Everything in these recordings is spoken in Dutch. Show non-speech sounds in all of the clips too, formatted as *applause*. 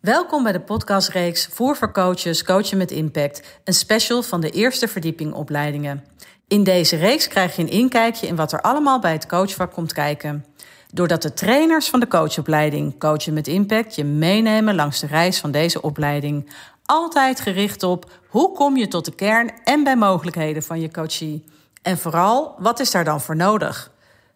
Welkom bij de podcastreeks Voer voor Coaches, Coachen met Impact, een special van de eerste verdieping opleidingen. In deze reeks krijg je een inkijkje in wat er allemaal bij het coachvak komt kijken. Doordat de trainers van de coachopleiding Coachen met Impact je meenemen langs de reis van deze opleiding. Altijd gericht op hoe kom je tot de kern en bij mogelijkheden van je coachie. En vooral, wat is daar dan voor nodig?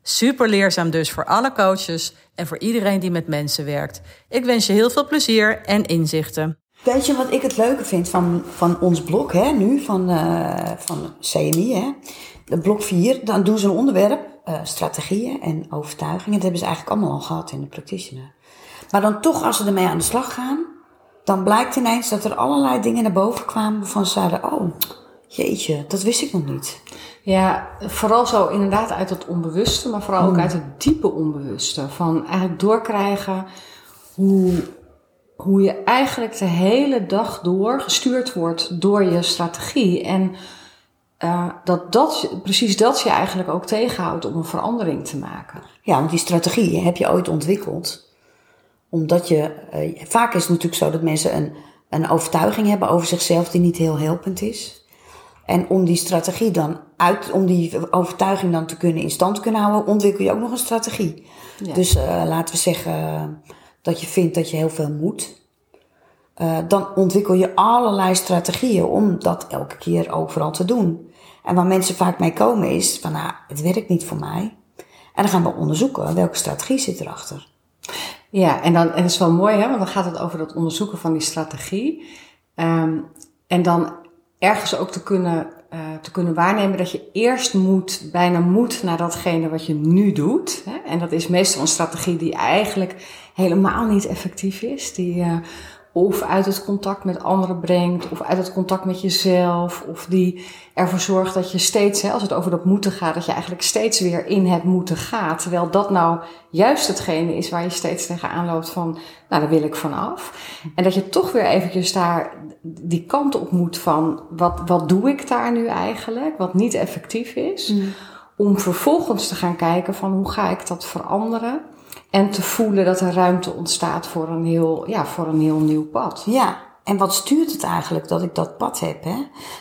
Super leerzaam dus voor alle coaches en voor iedereen die met mensen werkt. Ik wens je heel veel plezier en inzichten. Weet je wat ik het leuke vind van, van ons blok hè, nu, van, uh, van CMI, hè? De blok 4, dan doen ze een onderwerp, uh, strategieën en overtuigingen. Dat hebben ze eigenlijk allemaal al gehad in de practitioner. Maar dan toch, als ze ermee aan de slag gaan, dan blijkt ineens dat er allerlei dingen naar boven kwamen waarvan ze zeiden, oh, jeetje, dat wist ik nog niet. Ja, vooral zo inderdaad uit het onbewuste, maar vooral ook Hmm. uit het diepe onbewuste. Van eigenlijk doorkrijgen hoe, hoe je eigenlijk de hele dag door gestuurd wordt door je strategie. En uh, dat, dat precies dat je eigenlijk ook tegenhoudt om een verandering te maken. Ja, want die strategie heb je ooit ontwikkeld. Omdat je, uh, vaak is het natuurlijk zo dat mensen een, een overtuiging hebben over zichzelf die niet heel helpend is. En om die strategie dan uit, om die overtuiging dan te kunnen in stand te kunnen houden, ontwikkel je ook nog een strategie. Ja. Dus uh, laten we zeggen dat je vindt dat je heel veel moet. Uh, dan ontwikkel je allerlei strategieën om dat elke keer overal te doen. En waar mensen vaak mee komen is van, nou, het werkt niet voor mij. En dan gaan we onderzoeken welke strategie zit erachter. Ja, en, dan, en dat is wel mooi, hè, want dan gaat het over dat onderzoeken van die strategie. Um, en dan ergens ook te kunnen, uh, te kunnen waarnemen dat je eerst moet, bijna moet naar datgene wat je nu doet. Hè? En dat is meestal een strategie die eigenlijk helemaal niet effectief is. Die uh, of uit het contact met anderen brengt, of uit het contact met jezelf, of die ervoor zorgt dat je steeds, hè, als het over dat moeten gaat, dat je eigenlijk steeds weer in het moeten gaat. Terwijl dat nou juist hetgene is waar je steeds tegenaan loopt van, nou daar wil ik vanaf. En dat je toch weer eventjes daar die kant op moet van, wat, wat doe ik daar nu eigenlijk, wat niet effectief is. Mm. Om vervolgens te gaan kijken van, hoe ga ik dat veranderen? En te voelen dat er ruimte ontstaat voor een heel, ja, voor een heel nieuw pad. Ja, en wat stuurt het eigenlijk dat ik dat pad heb? Hè?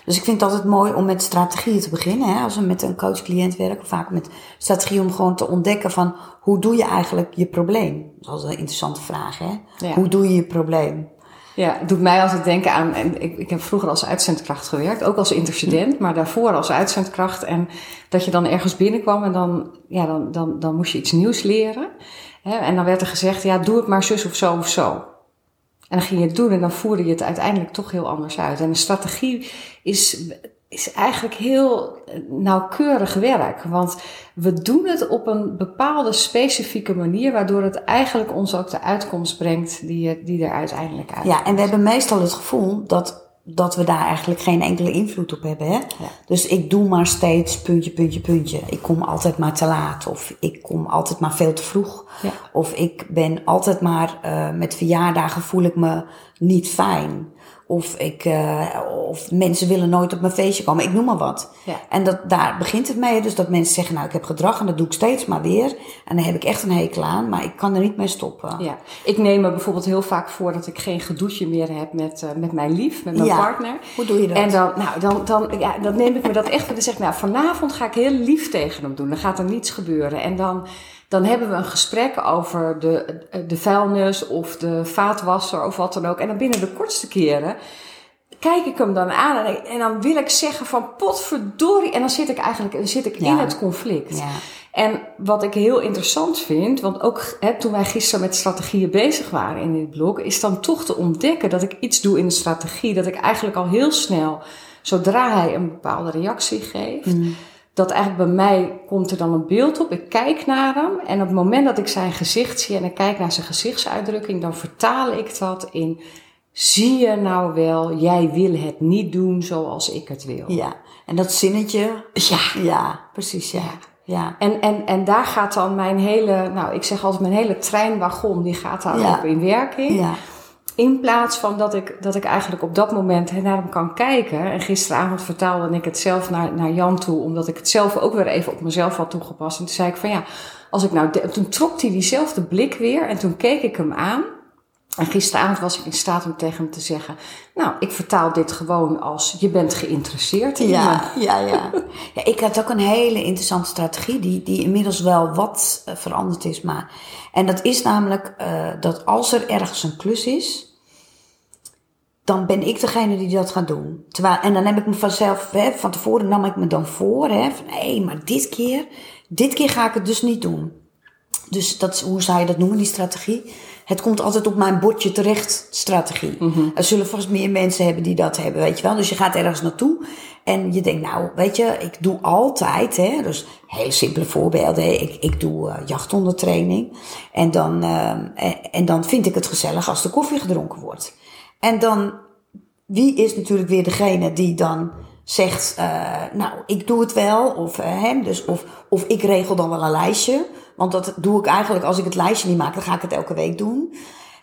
Dus ik vind het altijd mooi om met strategieën te beginnen. Hè? Als we met een coach-cliënt werken, vaak met strategie om gewoon te ontdekken van hoe doe je eigenlijk je probleem? Dat is altijd een interessante vraag. Hè? Ja. Hoe doe je je probleem? Ja, het doet mij altijd denken aan, en ik, ik heb vroeger als uitzendkracht gewerkt, ook als intercedent, maar daarvoor als uitzendkracht. En dat je dan ergens binnenkwam en dan, ja, dan, dan, dan moest je iets nieuws leren. En dan werd er gezegd, ja, doe het maar zus of zo of zo. En dan ging je het doen en dan voerde je het uiteindelijk toch heel anders uit. En een strategie is, is eigenlijk heel nauwkeurig werk. Want we doen het op een bepaalde specifieke manier, waardoor het eigenlijk ons ook de uitkomst brengt die, die er uiteindelijk uit. Ja, en we hebben meestal het gevoel dat, dat we daar eigenlijk geen enkele invloed op hebben. Hè? Ja. Dus ik doe maar steeds puntje, puntje, puntje. Ik kom altijd maar te laat. Of ik kom altijd maar veel te vroeg. Ja. Of ik ben altijd maar uh, met verjaardagen voel ik me niet fijn. Of, ik, uh, of mensen willen nooit op mijn feestje komen. Ik noem maar wat. Ja. En dat, daar begint het mee. Dus dat mensen zeggen, nou ik heb gedrag en dat doe ik steeds maar weer. En dan heb ik echt een hekel aan. Maar ik kan er niet mee stoppen. Ja. Ik neem me bijvoorbeeld heel vaak voor dat ik geen gedoetje meer heb met, uh, met mijn lief, met mijn ja. partner. Hoe doe je dat? En dan, nou, dan, dan, ja, dan neem ik me dat echt. Dan zeg ik, nou vanavond ga ik heel lief tegen hem doen. Dan gaat er niets gebeuren. En dan... Dan hebben we een gesprek over de, de vuilnis of de vaatwasser of wat dan ook. En dan binnen de kortste keren kijk ik hem dan aan en, en dan wil ik zeggen van potverdorie. En dan zit ik eigenlijk dan zit ik ja. in het conflict. Ja. En wat ik heel interessant vind, want ook hè, toen wij gisteren met strategieën bezig waren in dit blok, is dan toch te ontdekken dat ik iets doe in de strategie. Dat ik eigenlijk al heel snel, zodra hij een bepaalde reactie geeft, mm dat eigenlijk bij mij komt er dan een beeld op. Ik kijk naar hem en op het moment dat ik zijn gezicht zie en ik kijk naar zijn gezichtsuitdrukking, dan vertaal ik dat in zie je nou wel, jij wil het niet doen zoals ik het wil. Ja, en dat zinnetje. Ja, ja precies, ja. ja. En, en, en daar gaat dan mijn hele, nou ik zeg altijd mijn hele treinwagon, die gaat daar ja. op in werking. Ja. In plaats van dat ik, dat ik eigenlijk op dat moment naar hem kan kijken. En gisteravond vertaalde ik het zelf naar, naar Jan toe, omdat ik het zelf ook weer even op mezelf had toegepast. En toen zei ik van ja, als ik nou. Toen trok hij diezelfde blik weer en toen keek ik hem aan. En gisteravond was ik in staat om tegen hem te zeggen: Nou, ik vertaal dit gewoon als je bent geïnteresseerd in ja, me. *laughs* Ja, ja. ja, ik had ook een hele interessante strategie die, die inmiddels wel wat uh, veranderd is. Maar, en dat is namelijk uh, dat als er ergens een klus is, dan ben ik degene die dat gaat doen. Terwijl, en dan heb ik me vanzelf, hè, van tevoren nam ik me dan voor, hè, van hé, maar dit keer, dit keer ga ik het dus niet doen. Dus dat is, hoe zou je dat noemen, die strategie? Het komt altijd op mijn bordje terecht, strategie. Mm -hmm. Er zullen vast meer mensen hebben die dat hebben, weet je wel. Dus je gaat ergens naartoe en je denkt, nou, weet je, ik doe altijd, hè, dus hele simpele voorbeelden. Hè. Ik, ik doe uh, jachthondentraining en dan, uh, en, en dan vind ik het gezellig als de koffie gedronken wordt. En dan, wie is natuurlijk weer degene die dan zegt, uh, nou, ik doe het wel, of hem, dus, of, of ik regel dan wel een lijstje. Want dat doe ik eigenlijk, als ik het lijstje niet maak, dan ga ik het elke week doen.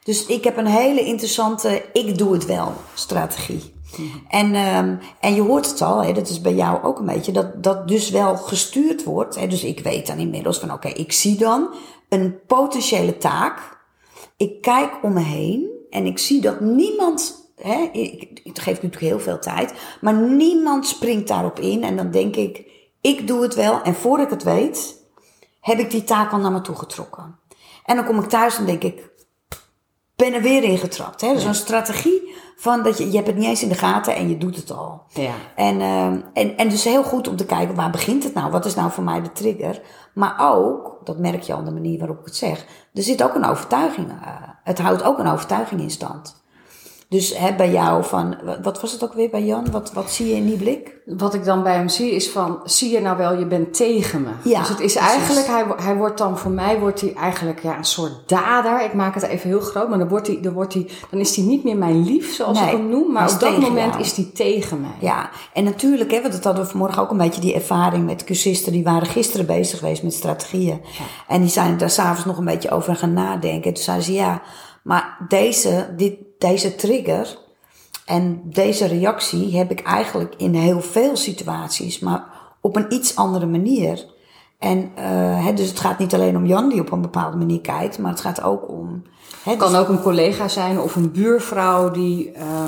Dus ik heb een hele interessante, ik doe het wel strategie. Mm-hmm. En, um, en je hoort het al, hè, dat is bij jou ook een beetje, dat dat dus wel gestuurd wordt. Hè, dus ik weet dan inmiddels van, oké, okay, ik zie dan een potentiële taak. Ik kijk om me heen en ik zie dat niemand, hè, ik, ik geef natuurlijk heel veel tijd, maar niemand springt daarop in. En dan denk ik, ik doe het wel. En voor ik het weet, heb ik die taak al naar me toe getrokken. En dan kom ik thuis en denk ik, ben er weer in getrapt. Hè? Dus een strategie van dat je, je hebt het niet eens in de gaten en je doet het al. Ja. En, uh, en, en dus heel goed om te kijken, waar begint het nou? Wat is nou voor mij de trigger? Maar ook, dat merk je al de manier waarop ik het zeg, er zit ook een overtuiging. Uh, het houdt ook een overtuiging in stand. Dus hè, bij jou van, wat was het ook weer bij Jan? Wat, wat zie je in die blik? Wat ik dan bij hem zie is van, zie je nou wel, je bent tegen me. Ja, dus het is precies. eigenlijk, hij, hij wordt dan, voor mij wordt hij eigenlijk ja, een soort dader. Ik maak het even heel groot, maar dan, wordt hij, dan, wordt hij, dan is hij niet meer mijn lief, zoals nee, ik hem noem. Maar op dat moment jou. is hij tegen mij. Ja, en natuurlijk, hè, want dat hadden we vanmorgen ook een beetje die ervaring met cursisten. Die waren gisteren bezig geweest met strategieën. Ja. En die zijn daar s'avonds nog een beetje over gaan nadenken. Toen zeiden ze, ja, maar deze, dit, deze trigger en deze reactie heb ik eigenlijk in heel veel situaties, maar op een iets andere manier. En uh, dus het gaat niet alleen om Jan die op een bepaalde manier kijkt, maar het gaat ook om. Het kan dus ook een collega zijn of een buurvrouw die. Uh,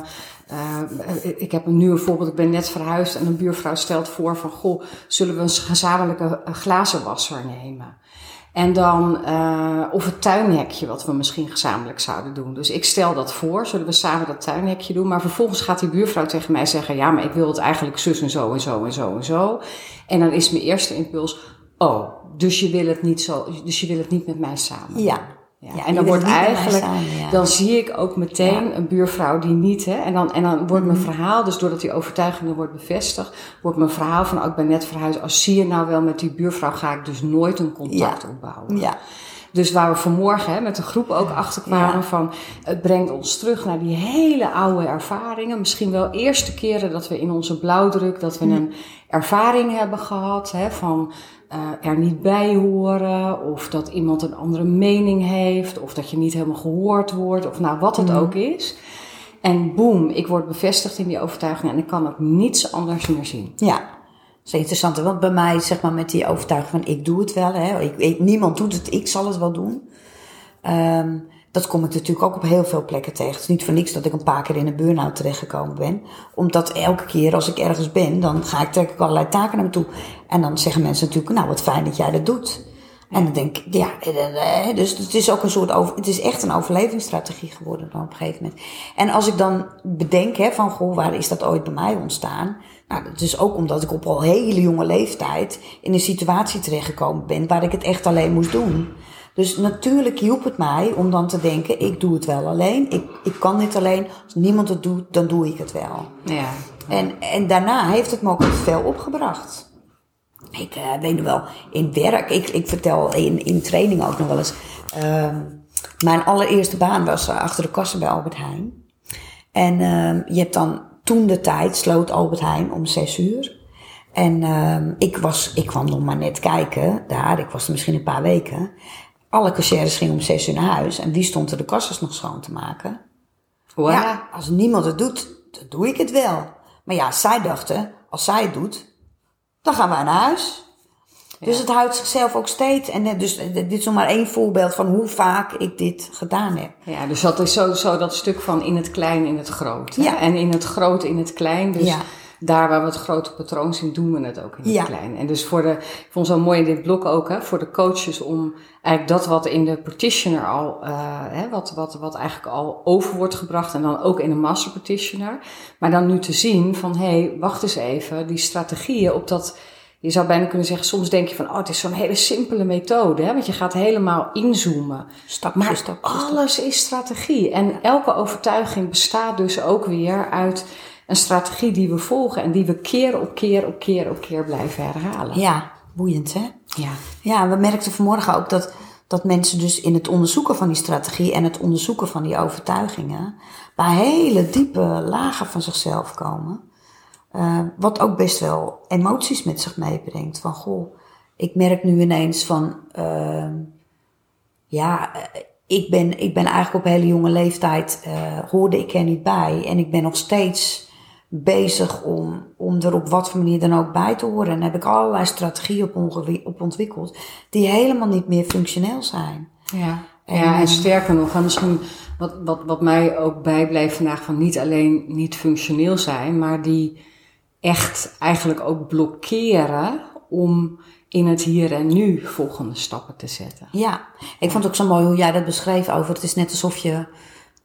uh, ik heb een nieuw voorbeeld. Ik ben net verhuisd en een buurvrouw stelt voor van goh, zullen we een gezamenlijke glazenwasser nemen? En dan, uh, of het tuinhekje wat we misschien gezamenlijk zouden doen. Dus ik stel dat voor, zullen we samen dat tuinhekje doen. Maar vervolgens gaat die buurvrouw tegen mij zeggen, ja, maar ik wil het eigenlijk zus en zo en zo en zo en zo. En dan is mijn eerste impuls, oh, dus je wil het niet zo, dus je wil het niet met mij samen. Ja. Ja, ja, en dan wordt eigenlijk, samen, ja. dan zie ik ook meteen ja. een buurvrouw die niet, hè, en dan, en dan wordt mijn verhaal, dus doordat die overtuiging wordt bevestigd, wordt mijn verhaal van, oh, ik ben net verhuisd, als zie je nou wel met die buurvrouw ga ik dus nooit een contact opbouwen. Ja. Dus waar we vanmorgen hè, met de groep ook achter kwamen van, het brengt ons terug naar die hele oude ervaringen. Misschien wel eerste keren dat we in onze blauwdruk, dat we een ervaring hebben gehad hè, van, uh, er niet bij horen, of dat iemand een andere mening heeft, of dat je niet helemaal gehoord wordt, of nou wat het mm. ook is. En boem, ik word bevestigd in die overtuiging en ik kan ook niets anders meer zien. Ja, dat is interessant. Want bij mij, zeg maar, met die overtuiging van ik doe het wel, hè, ik, ik, niemand doet het, ik zal het wel doen. Um, dat kom ik natuurlijk ook op heel veel plekken tegen. Het is niet voor niks dat ik een paar keer in een burn-out terechtgekomen ben. Omdat elke keer als ik ergens ben, dan ga ik, trek ik allerlei taken naar me toe. En dan zeggen mensen natuurlijk, nou wat fijn dat jij dat doet. En dan denk ik, ja, dus het is ook een soort over, het is echt een overlevingsstrategie geworden dan op een gegeven moment. En als ik dan bedenk, hè, van goh, waar is dat ooit bij mij ontstaan? Nou, dat is ook omdat ik op al hele jonge leeftijd in een situatie terechtgekomen ben waar ik het echt alleen moest doen. Dus natuurlijk hielp het mij om dan te denken, ik doe het wel alleen. Ik, ik kan dit alleen. Als niemand het doet, dan doe ik het wel. Ja. En, en daarna heeft het me ook veel opgebracht. Ik uh, weet nog wel, in werk, ik, ik vertel in, in training ook nog wel eens. Uh, mijn allereerste baan was achter de kassen bij Albert Heijn. En uh, je hebt dan toen de tijd, sloot Albert Heijn om zes uur. En uh, ik, was, ik kwam nog maar net kijken daar, ik was er misschien een paar weken. Alle cashiers gingen om zes uur naar huis. En wie stond er de kassas nog schoon te maken? Wow. Ja, als niemand het doet, dan doe ik het wel. Maar ja, zij dachten, als zij het doet, dan gaan wij naar huis. Dus het houdt zichzelf ook steeds. En eh, dus eh, dit is nog maar één voorbeeld van hoe vaak ik dit gedaan heb. Ja, dus dat is sowieso dat stuk van in het klein in het groot. hè? Ja. En in het groot in het klein. Dus Ja. Daar waar we het grote patroon zien, doen we het ook in het Ja. klein. En dus voor de, ik vond het zo mooi in dit blok ook, hè, voor de coaches om eigenlijk dat wat in de practitioner al, eh, hè, wat, wat, wat eigenlijk al over wordt gebracht en dan ook in de master practitioner. Maar dan nu te zien van, hé, hey, wacht eens even, die strategieën op dat, je zou bijna kunnen zeggen, soms denk je van, oh, het is zo'n hele simpele methode, hè, want je gaat helemaal inzoomen. Stapje, Maar stapje, stapje. alles is strategie. En elke overtuiging bestaat dus ook weer uit een strategie die we volgen en die we keer op keer op keer op keer blijven herhalen. Ja, boeiend hè? Ja. Ja, we merkten vanmorgen ook dat, dat mensen dus in het onderzoeken van die strategie en het onderzoeken van die overtuigingen bij hele diepe lagen van zichzelf komen. Eh, wat ook best wel emoties met zich meebrengt. Van goh, ik merk nu ineens van, ehm, ja, eh, ik ben, ik ben eigenlijk op hele jonge leeftijd, eh, hoorde ik er niet bij. En ik ben nog steeds bezig om, om er op wat voor manier dan ook bij te horen. En daar heb ik allerlei strategieën op, ontwikkeld die helemaal niet meer functioneel zijn. Ja. En, ja, en sterker nog, en misschien wat, wat, wat mij ook bijblijft vandaag van niet alleen niet functioneel zijn, maar die echt eigenlijk ook blokkeren om in het hier en nu volgende stappen te zetten. Ja, ik vond het ook zo mooi hoe jij dat beschreef over. Het is net alsof je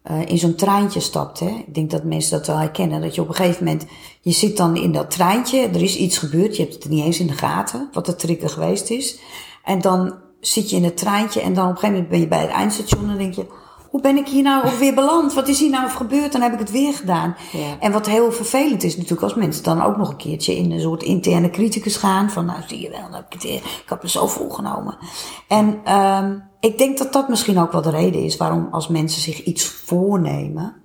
eh, in zo'n treintje stapt. Hè? Ik denk dat mensen dat wel herkennen. Dat je op een gegeven moment, je zit dan in dat treintje. Er is iets gebeurd, je hebt het niet eens in de gaten. Wat de trigger geweest is. En dan zit je in het treintje en dan op een gegeven moment ben je bij het eindstation. En dan denk je, hoe ben ik hier nou ook weer beland? Wat is hier nou gebeurd? Dan heb ik het weer gedaan. Ja. En wat heel vervelend is natuurlijk als mensen dan ook nog een keertje in een soort interne criticus gaan. Van nou zie je wel, heb ik, ik had me zo volgenomen. En ehm ik denk dat dat misschien ook wel de reden is waarom als mensen zich iets voornemen.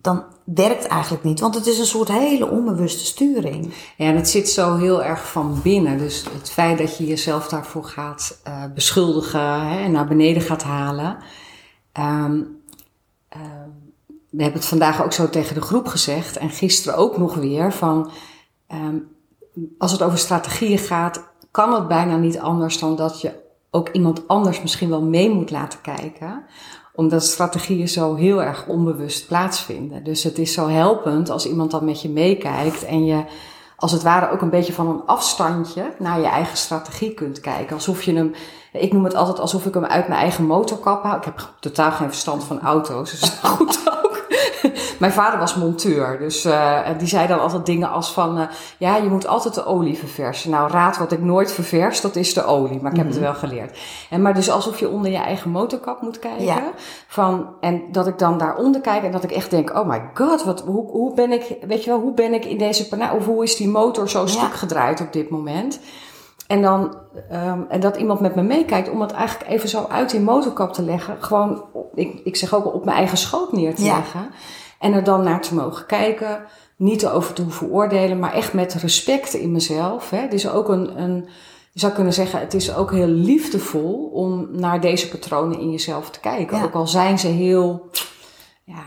Dan werkt eigenlijk niet, want het is een soort hele onbewuste sturing. Ja, en het zit zo heel erg van binnen. Dus het feit dat je jezelf daarvoor gaat eh, beschuldigen en naar beneden gaat halen. Ehm, ehm, we hebben het vandaag ook zo tegen de groep gezegd en gisteren ook nog weer van ehm, als het over strategieën gaat, kan het bijna niet anders dan dat je ook iemand anders misschien wel mee moet laten kijken omdat strategieën zo heel erg onbewust plaatsvinden. Dus het is zo helpend als iemand dan met je meekijkt en je als het ware ook een beetje van een afstandje naar je eigen strategie kunt kijken. Alsof je hem, ik noem het altijd alsof ik hem uit mijn eigen motorkap haal. Ik heb totaal geen verstand van auto's, dus *laughs* goed. *laughs* Mijn vader was monteur, dus uh, die zei dan altijd dingen als van, uh, ja, je moet altijd de olie verversen. Nou, raad wat ik nooit ververs, dat is de olie, maar ik heb mm -hmm. het wel geleerd. En maar dus alsof je onder je eigen motorkap moet kijken. Ja. Van, en dat ik dan daaronder kijk en dat ik echt denk, oh my god, wat, hoe, hoe ben ik, weet je wel, hoe ben ik in deze of hoe is die motor zo stuk ja. gedraaid op dit moment? En dan, um, en dat iemand met me meekijkt om het eigenlijk even zo uit die motorkap te leggen. Gewoon, ik, ik zeg ook op mijn eigen schoot neer te ja. leggen. En er dan naar te mogen kijken. Niet te hoeven oordelen, maar echt met respect in mezelf. Hè. Het is ook een, een, je zou kunnen zeggen, het is ook heel liefdevol om naar deze patronen in jezelf te kijken. Ja. Ook al zijn ze heel, ja,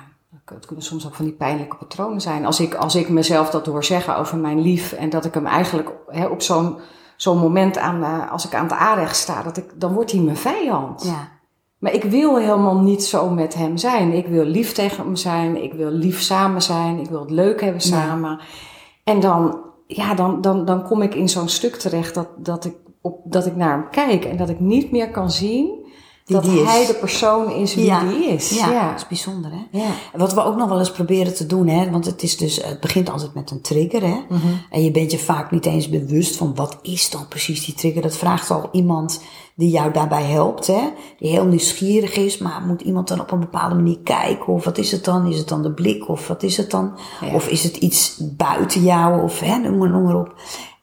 het kunnen soms ook van die pijnlijke patronen zijn. Als ik, als ik mezelf dat hoor zeggen over mijn lief en dat ik hem eigenlijk hè, op zo'n zo'n moment aan, uh, als ik aan het aanrecht sta, dat ik, dan wordt hij mijn vijand. Ja. Maar ik wil helemaal niet zo met hem zijn. Ik wil lief tegen hem zijn. Ik wil lief samen zijn. Ik wil het leuk hebben samen. Ja. En dan, ja, dan, dan, dan kom ik in zo'n stuk terecht dat, dat, ik op, dat ik naar hem kijk. En dat ik niet meer kan zien die dat die hij is. de persoon is wie ja. die is. Ja, Ja, dat is bijzonder hè. Ja. Wat we ook nog wel eens proberen te doen hè, want het is dus, het begint altijd met een trigger hè. Mhm. En je bent je vaak niet eens bewust van wat is dan precies die trigger. Dat vraagt al iemand die jou daarbij helpt hè. Die heel nieuwsgierig is, maar moet iemand dan op een bepaalde manier kijken? Of wat is het dan? Is het dan de blik? Of wat is het dan? Ja. Of is het iets buiten jou? Of hè, noem maar, noem maar op.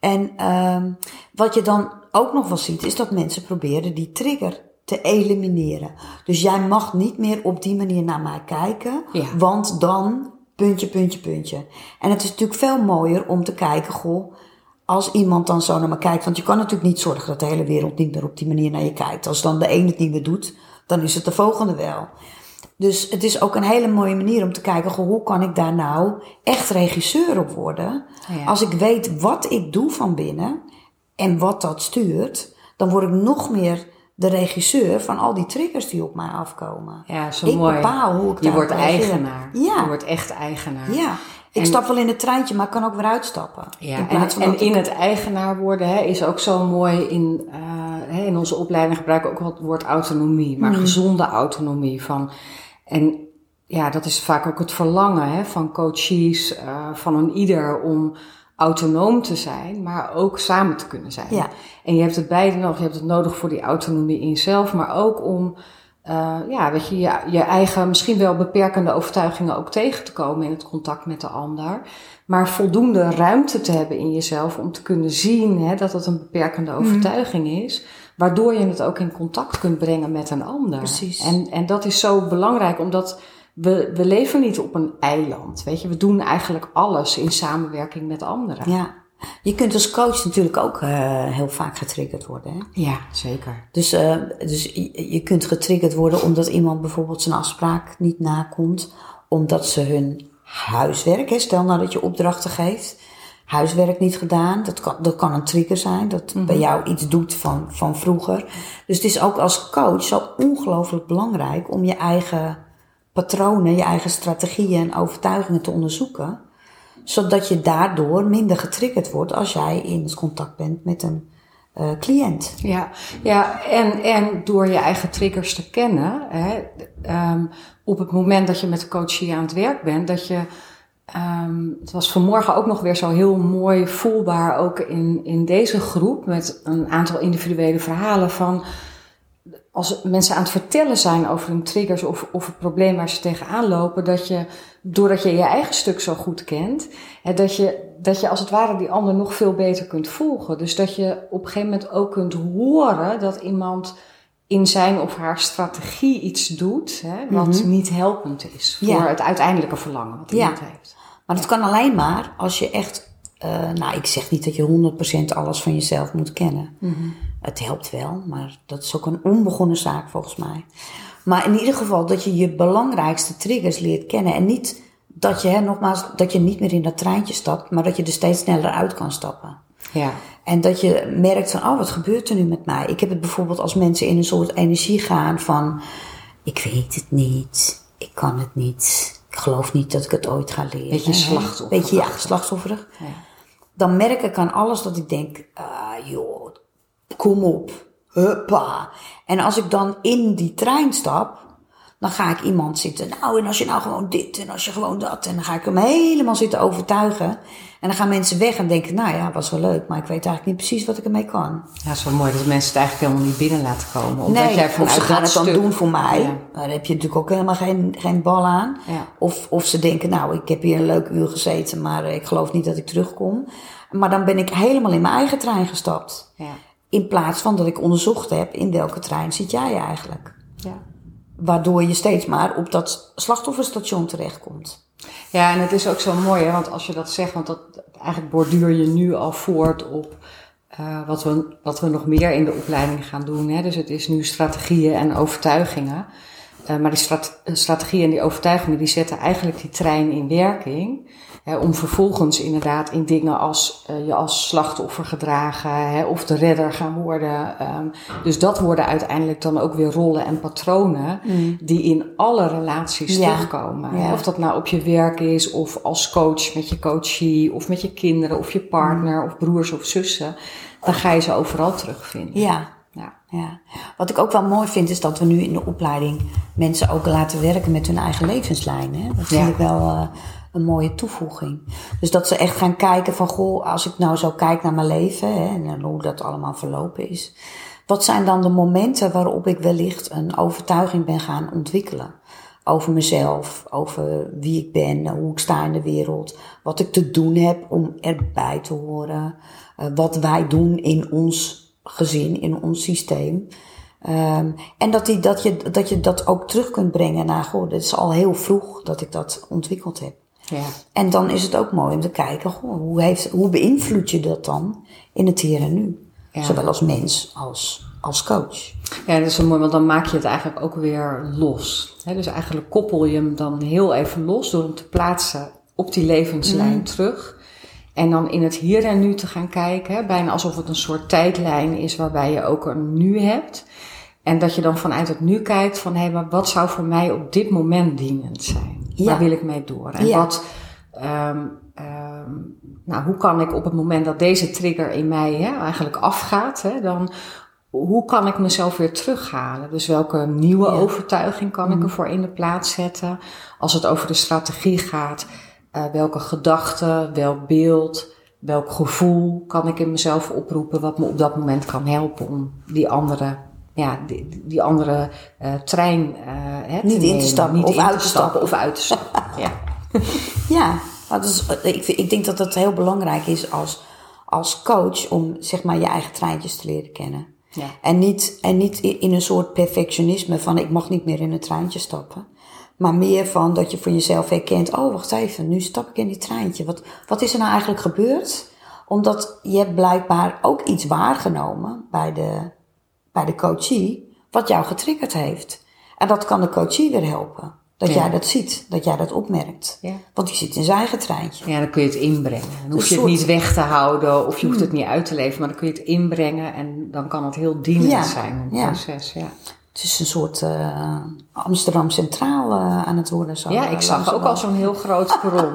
En um, wat je dan ook nog wel ziet, is dat mensen proberen die trigger te elimineren. Dus jij mag niet meer op die manier naar mij kijken, Ja. want dan puntje, puntje, puntje. En het is natuurlijk veel mooier om te kijken, goh, als iemand dan zo naar me kijkt, want je kan natuurlijk niet zorgen dat de hele wereld niet meer op die manier naar je kijkt. Als dan de een het niet meer doet, dan is het de volgende wel. Dus het is ook een hele mooie manier om te kijken, goh, hoe kan ik daar nou echt regisseur op worden? Ja. Als ik weet wat ik doe van binnen en wat dat stuurt, dan word ik nog meer de regisseur van al die triggers die op mij afkomen. Ja, zo ik mooi. bepaal hoe ik Je wordt eigenaar. Ja. Je wordt echt eigenaar. Ja, ik En- stap wel in het treintje, maar ik kan ook weer uitstappen. Ja, in en, in ik- het eigenaar worden hè, is ook zo mooi in, eh, hè, in onze opleiding gebruiken we ook wel het woord autonomie, maar gezonde autonomie. Van, en ja, dat is vaak ook het verlangen hè, van coaches, eh, van een ieder om autonoom te zijn, maar ook samen te kunnen zijn. Ja. En je hebt het beide nodig. Je hebt het nodig voor die autonomie in jezelf, maar ook om eh, ja, weet je, je, je eigen misschien wel beperkende overtuigingen ook tegen te komen in het contact met de ander. Maar voldoende ruimte te hebben in jezelf om te kunnen zien hè, dat het een beperkende overtuiging is. Waardoor je het ook in contact kunt brengen met een ander. Precies. En, en dat is zo belangrijk, omdat we, we leven niet op een eiland. Weet je, we doen eigenlijk alles in samenwerking met anderen. Ja, je kunt als coach natuurlijk ook eh, heel vaak getriggerd worden. Hè? Ja, zeker. Dus, eh, dus je, kunt getriggerd worden omdat iemand bijvoorbeeld zijn afspraak niet nakomt. Omdat ze hun huiswerk, hè, stel nou dat je opdrachten geeft, huiswerk niet gedaan. Dat kan, dat kan een trigger zijn, dat bij jou iets doet van, van vroeger. Dus het is ook als coach zo ongelooflijk belangrijk om je eigen patronen, je eigen strategieën en overtuigingen te onderzoeken. Zodat je daardoor minder getriggerd wordt als jij in contact bent met een eh, cliënt. Ja, ja en, en door je eigen triggers te kennen, hè, ehm, op het moment dat je met de coachie aan het werk bent, dat je, ehm, het was vanmorgen ook nog weer zo heel mooi voelbaar, ook in, in deze groep, met een aantal individuele verhalen van, als mensen aan het vertellen zijn over hun triggers of, of het probleem waar ze tegenaan lopen, dat je, doordat je je eigen stuk zo goed kent, hè, dat, je, dat je als het ware die ander nog veel beter kunt volgen. Dus dat je op een gegeven moment ook kunt horen dat iemand in zijn of haar strategie iets doet, hè, wat niet helpend is voor Ja. het uiteindelijke verlangen wat Ja. iemand heeft. Maar dat kan alleen maar als je echt, eh, nou ik zeg niet dat je 100% alles van jezelf moet kennen. Het helpt wel, maar dat is ook een onbegonnen zaak volgens mij. Maar in ieder geval dat je je belangrijkste triggers leert kennen en niet dat je, hè, nogmaals, dat je niet meer in dat treintje stapt, maar dat je er steeds sneller uit kan stappen. Ja. En dat je merkt van, oh, wat gebeurt er nu met mij? Ik heb het bijvoorbeeld als mensen in een soort energie gaan van, ik weet het niet, ik kan het niet, ik geloof niet dat ik het ooit ga leren. Beetje hè? slachtofferig. Beetje, ja, slachtofferig. Ja. Dan merk ik aan alles dat ik denk, ah joh, kom op, huppa. En als ik dan in die trein stap, dan ga ik iemand zitten, nou en als je nou gewoon dit en als je gewoon dat. En dan ga ik hem helemaal zitten overtuigen. En dan gaan mensen weg en denken, nou ja, was wel leuk, maar ik weet eigenlijk niet precies wat ik ermee kan. Ja, is wel mooi dat mensen het eigenlijk helemaal niet binnen laten komen. Omdat nee, jij of ze gaan het dan stuk- doen voor mij. Ja. Daar heb je natuurlijk ook helemaal geen, geen bal aan. Ja. Of, of ze denken, nou, ik heb hier een leuk uur gezeten, maar ik geloof niet dat ik terugkom. Maar dan ben ik helemaal in mijn eigen trein gestapt. Ja. In plaats van dat ik onderzocht heb in welke trein zit jij eigenlijk. Ja. Waardoor je steeds maar op dat slachtofferstation terechtkomt. Ja, en het is ook zo mooi, hè, want als je dat zegt, want dat, eigenlijk borduur je nu al voort op eh, wat, we, wat we nog meer in de opleiding gaan doen. Hè. Dus het is nu strategieën en overtuigingen. Eh, maar die strate- strategieën en die overtuigingen, die zetten eigenlijk die trein in werking. Om vervolgens inderdaad in dingen als eh, je als slachtoffer gedragen of de redder gaan worden. Ehm, dus dat worden uiteindelijk dan ook weer rollen en patronen die in alle relaties Ja. terugkomen. Ja. Of dat nou op je werk is of als coach met je coachie of met je kinderen of je partner of broers of zussen. Dan ga je ze overal terugvinden. Ja, Ja. ja. Wat ik ook wel mooi vind, is dat we nu in de opleiding mensen ook laten werken met hun eigen levenslijn. Hè? Dat vind ik wel eh, een mooie toevoeging. Dus dat ze echt gaan kijken van, goh, als ik nou zo kijk naar mijn leven hè, en hoe dat allemaal verlopen is. Wat zijn dan de momenten waarop ik wellicht een overtuiging ben gaan ontwikkelen? Over mezelf, over wie ik ben, hoe ik sta in de wereld, wat ik te doen heb om erbij te horen, eh, wat wij doen in ons gezin, in ons systeem. Ehm, en dat, die, dat, je, dat je dat ook terug kunt brengen naar, goh, dit is al heel vroeg dat ik dat ontwikkeld heb. Ja. En dan is het ook mooi om te kijken, goh, hoe, heeft, hoe beïnvloed je dat dan in het hier en nu? Ja. Zowel als mens als als coach. Ja, dat is zo mooi, want dan maak je het eigenlijk ook weer los. Dus eigenlijk koppel je hem dan heel even los door hem te plaatsen op die levenslijn terug. En dan in het hier en nu te gaan kijken, bijna alsof het een soort tijdlijn is waarbij je ook een nu hebt. En dat je dan vanuit het nu kijkt van, hé, hey, maar wat zou voor mij op dit moment dienend zijn? Ja. Waar wil ik mee door? En Ja. wat, ehm, ehm, nou, hoe kan ik op het moment dat deze trigger in mij hè, eigenlijk afgaat, hè, dan hoe kan ik mezelf weer terughalen? Dus welke nieuwe Ja. overtuiging kan ik Mhm. ervoor in de plaats zetten? Als het over de strategie gaat, eh, welke gedachte, welk beeld, welk gevoel kan ik in mezelf oproepen wat me op dat moment kan helpen om die andere, ja, die, die andere eh, trein eh, hè, Niet in te stappen Niet of uit te stappen. of uit te stappen. *laughs* ja. *laughs* Ja, dat is, eh, ik, ik denk dat het heel belangrijk is als, als coach om zeg maar je eigen treintjes te leren kennen. Ja. En niet, en niet in een soort perfectionisme van ik mag niet meer in een treintje stappen. Maar meer van dat je voor jezelf herkent, oh wacht even, nu stap ik in die treintje. Wat, wat is er nou eigenlijk gebeurd? Omdat je hebt blijkbaar ook iets waargenomen bij de, bij de coachie, wat jou getriggerd heeft. En dat kan de coachie weer helpen. Dat Ja. jij dat ziet, dat jij dat opmerkt. Ja. Want die zit in zijn eigen treintje. Ja, dan kun je het inbrengen. Dan hoef je het niet weg te houden of je hoeft het niet uit te leven, maar dan kun je het inbrengen en dan kan het heel dienend Ja, zijn, ja. proces. Ja, Het is een soort eh, Amsterdam Centraal eh, aan het worden. Zo, ja eh, ik zag ook al zo'n heel groot *laughs* perron.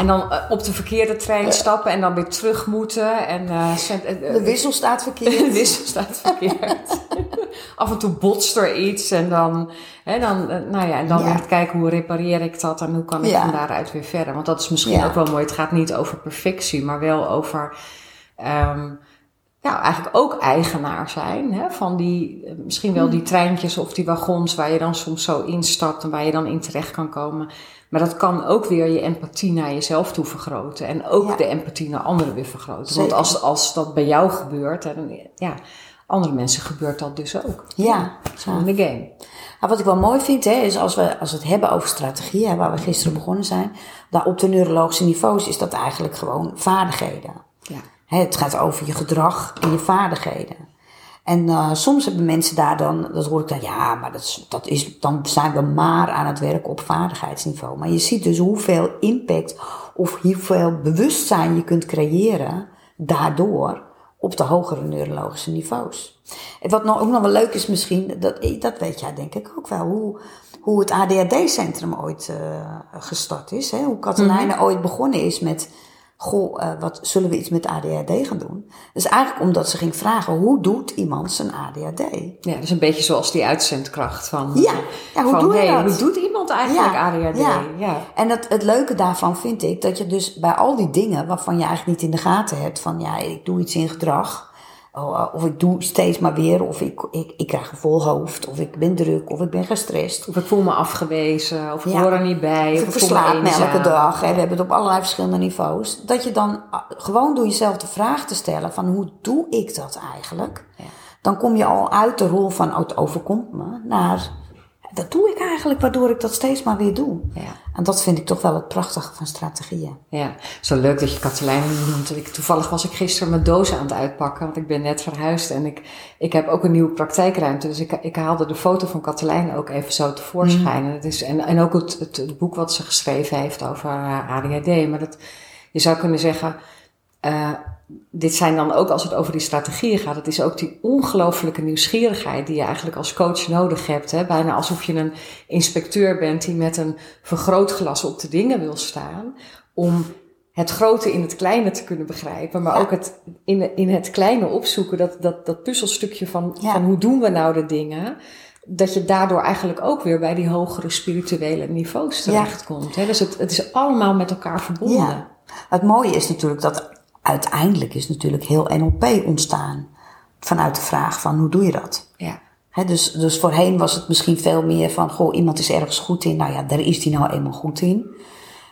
En dan eh, op de verkeerde trein stappen en dan weer terug moeten. En, eh, eh, De wissel staat verkeerd. *laughs* De wissel staat verkeerd. *laughs* Af en toe botst er iets en dan, hè, dan, nou ja, en dan Ja. weer kijken hoe repareer ik dat en hoe kan ik Ja. van daaruit weer verder. Want dat is misschien Ja. ook wel mooi. Het gaat niet over perfectie, maar wel over ehm, ja, eigenlijk ook eigenaar zijn hè, van die, misschien wel die treintjes of die wagons waar je dan soms zo instapt en waar je dan in terecht kan komen. Maar dat kan ook weer je empathie naar jezelf toe vergroten. En ook Ja. de empathie naar anderen weer vergroten. Zeker. Want als, als dat bij jou gebeurt, dan, ja, andere mensen gebeurt dat dus ook. Ja. Zo in de game. Maar wat ik wel mooi vind, hè, is als we, als we het hebben over strategie, hè, waar we gisteren begonnen zijn, daar op de neurologische niveaus is dat eigenlijk gewoon vaardigheden. Ja. Hè, het gaat over je gedrag en je vaardigheden. En eh, soms hebben mensen daar dan, dat hoor ik dan, ja, maar dat is, dat is, dan zijn we maar aan het werken op vaardigheidsniveau. Maar je ziet dus hoeveel impact of hoeveel bewustzijn je kunt creëren daardoor op de hogere neurologische niveaus. En wat nou ook nog wel leuk is misschien, dat, dat weet jij denk ik ook wel, hoe, hoe het ADHD-centrum ooit eh, gestart is. Hè? Hoe Katelijne ooit begonnen is met, goh, eh, wat zullen we iets met ADHD gaan doen? Dus eigenlijk omdat ze ging vragen, hoe doet iemand zijn ADHD? Ja, dus een beetje zoals die uitzendkracht van... Ja, ja, hoe van, doe je hey, dat? Hoe doet iemand eigenlijk Ja, ADHD? ja. ja. En het, het leuke daarvan vind ik dat je dus bij al die dingen waarvan je eigenlijk niet in de gaten hebt, van ja, ik doe iets in gedrag, oh, of ik doe steeds maar weer, of ik, ik, ik krijg een vol hoofd, of ik ben druk, of ik ben gestrest. Of ik voel me afgewezen, of ik Ja. hoor er niet bij, Of of ik ik voel me verslaap me elke dag. Hè. We hebben het op allerlei verschillende niveaus. Dat je dan ah, gewoon door jezelf de vraag te stellen van hoe doe ik dat eigenlijk? Ja. Dan kom je al uit de rol van oh, het overkomt me naar wat doe ik eigenlijk waardoor ik dat steeds maar weer doe. Ja. En dat vind ik toch wel het prachtige van strategieën. Ja, zo leuk dat je Katelijn noemt. Ik, toevallig was ik gisteren mijn dozen aan het uitpakken, want ik ben net verhuisd en ik, ik heb ook een nieuwe praktijkruimte. Dus ik, ik haalde de foto van Katelijn ook even zo tevoorschijn. En, het is, en, en ook het, het, het boek wat ze geschreven heeft over ADHD. Maar dat, je zou kunnen zeggen, eh, dit zijn dan ook als het over die strategieën gaat. Het is ook die ongelooflijke nieuwsgierigheid die je eigenlijk als coach nodig hebt. Hè? Bijna alsof je een inspecteur bent die met een vergrootglas op de dingen wil staan. Om het grote in het kleine te kunnen begrijpen. Maar Ja. ook het in, in het kleine opzoeken. Dat, dat, dat puzzelstukje van, Ja. van hoe doen we nou de dingen. Dat je daardoor eigenlijk ook weer bij die hogere spirituele niveaus terechtkomt. Hè? Dus het, het is allemaal met elkaar verbonden. Ja. Het mooie is natuurlijk dat uiteindelijk is natuurlijk heel NLP ontstaan. Vanuit de vraag van hoe doe je dat? ja. Dus, dus voorheen was het misschien veel meer van, goh, iemand is ergens goed in. Nou ja, daar is hij nou eenmaal goed in.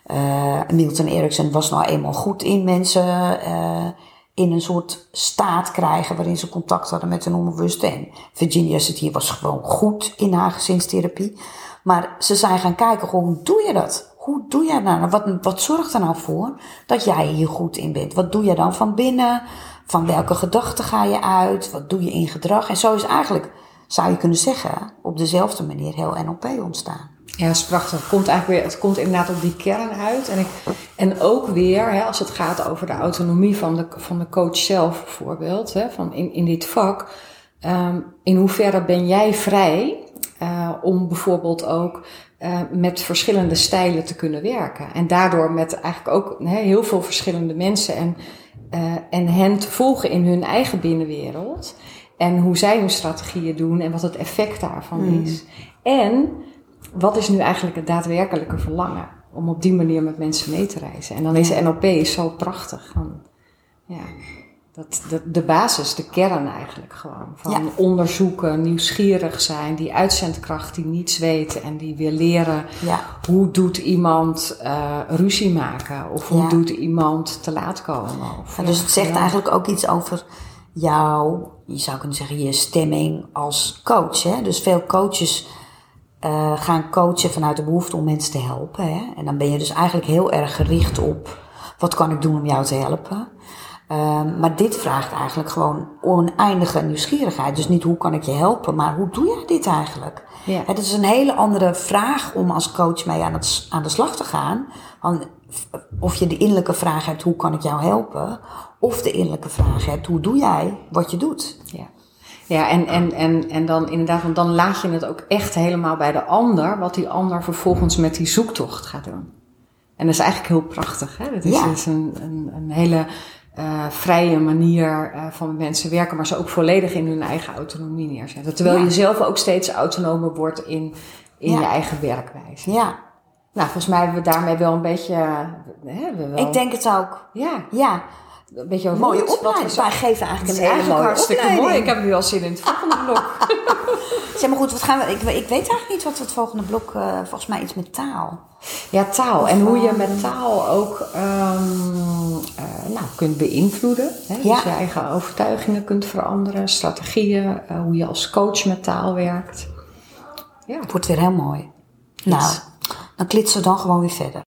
Eh, Milton Erickson was nou eenmaal goed in mensen eh, in een soort staat krijgen waarin ze contact hadden met hun onbewuste. En Virginia Satir was gewoon goed in haar gezinstherapie. Maar ze zijn gaan kijken, goh, hoe doe je dat? Hoe doe dat nou? Wat, wat zorgt er nou voor dat jij hier goed in bent? Wat doe je dan van binnen? Van welke gedachten ga je uit? Wat doe je in gedrag? En zo is eigenlijk, zou je kunnen zeggen, op dezelfde manier heel NLP ontstaan. Ja, dat is prachtig. Het komt eigenlijk weer, het komt inderdaad op die kern uit. En, ik, en ook weer, hè, als het gaat over de autonomie van de, van de coach zelf bijvoorbeeld, hè, van in, in dit vak. Um, in hoeverre ben jij vrij uh, om bijvoorbeeld ook uh, met verschillende stijlen te kunnen werken. En daardoor met eigenlijk ook heel veel verschillende mensen en, uh, en hen te volgen in hun eigen binnenwereld. En hoe zij hun strategieën doen en wat het effect daarvan mm. is. En wat is nu eigenlijk het daadwerkelijke verlangen? Om op die manier met mensen mee te reizen. En dan is NLP zo prachtig. Van, ja, dat, de, de basis, de kern eigenlijk gewoon. Van ja. onderzoeken, nieuwsgierig zijn, die uitzendkracht die niets weet en die wil leren ja. hoe doet iemand uh, ruzie maken of hoe ja. doet iemand te laat komen. Of, dus het zegt eigenlijk ook iets over jouw, je zou kunnen zeggen, je stemming als coach. Hè? Dus veel coaches uh, gaan coachen vanuit de behoefte om mensen te helpen. Hè? En dan ben je dus eigenlijk heel erg gericht op wat kan ik doen om jou te helpen. Um, maar dit vraagt eigenlijk gewoon oneindige nieuwsgierigheid. Dus niet hoe kan ik je helpen, maar hoe doe jij dit eigenlijk? Ja. Het is een hele andere vraag om als coach mee aan, het, aan de slag te gaan. Of je de innerlijke vraag hebt, hoe kan ik jou helpen? Of de innerlijke vraag hebt, hoe doe jij wat je doet? Ja. Ja, en, en, en, en dan inderdaad, want dan laat je het ook echt helemaal bij de ander, wat die ander vervolgens met die zoektocht gaat doen. En dat is eigenlijk heel prachtig. Hè? Dat is, ja. dus een, een, een hele uh, vrije manier uh, van mensen werken, maar ze ook volledig in hun eigen autonomie neerzetten. Terwijl ja. je zelf ook steeds autonomer wordt in, in ja. je eigen werkwijze. Ja. Nou, volgens mij hebben we daarmee wel een beetje. Hè, we wel... Ik denk het ook. Ja. Ja. Een beetje een mooie opleiding. Wij geven eigenlijk een hele mooie hartstikke opleiding. mooi. Ik heb nu al zin in het volgende *laughs* blok. zeg maar goed, wat gaan we, ik, ik weet eigenlijk niet wat het volgende blok, uh, volgens mij iets met taal. Ja, taal. En hoe je met taal ook um, uh, nou, kunt beïnvloeden. Hè? Ja. Dus je eigen overtuigingen kunt veranderen, strategieën, uh, hoe je als coach met taal werkt. Ja. Het wordt weer heel mooi. Iets. Nou, dan klitsen we dan gewoon weer verder.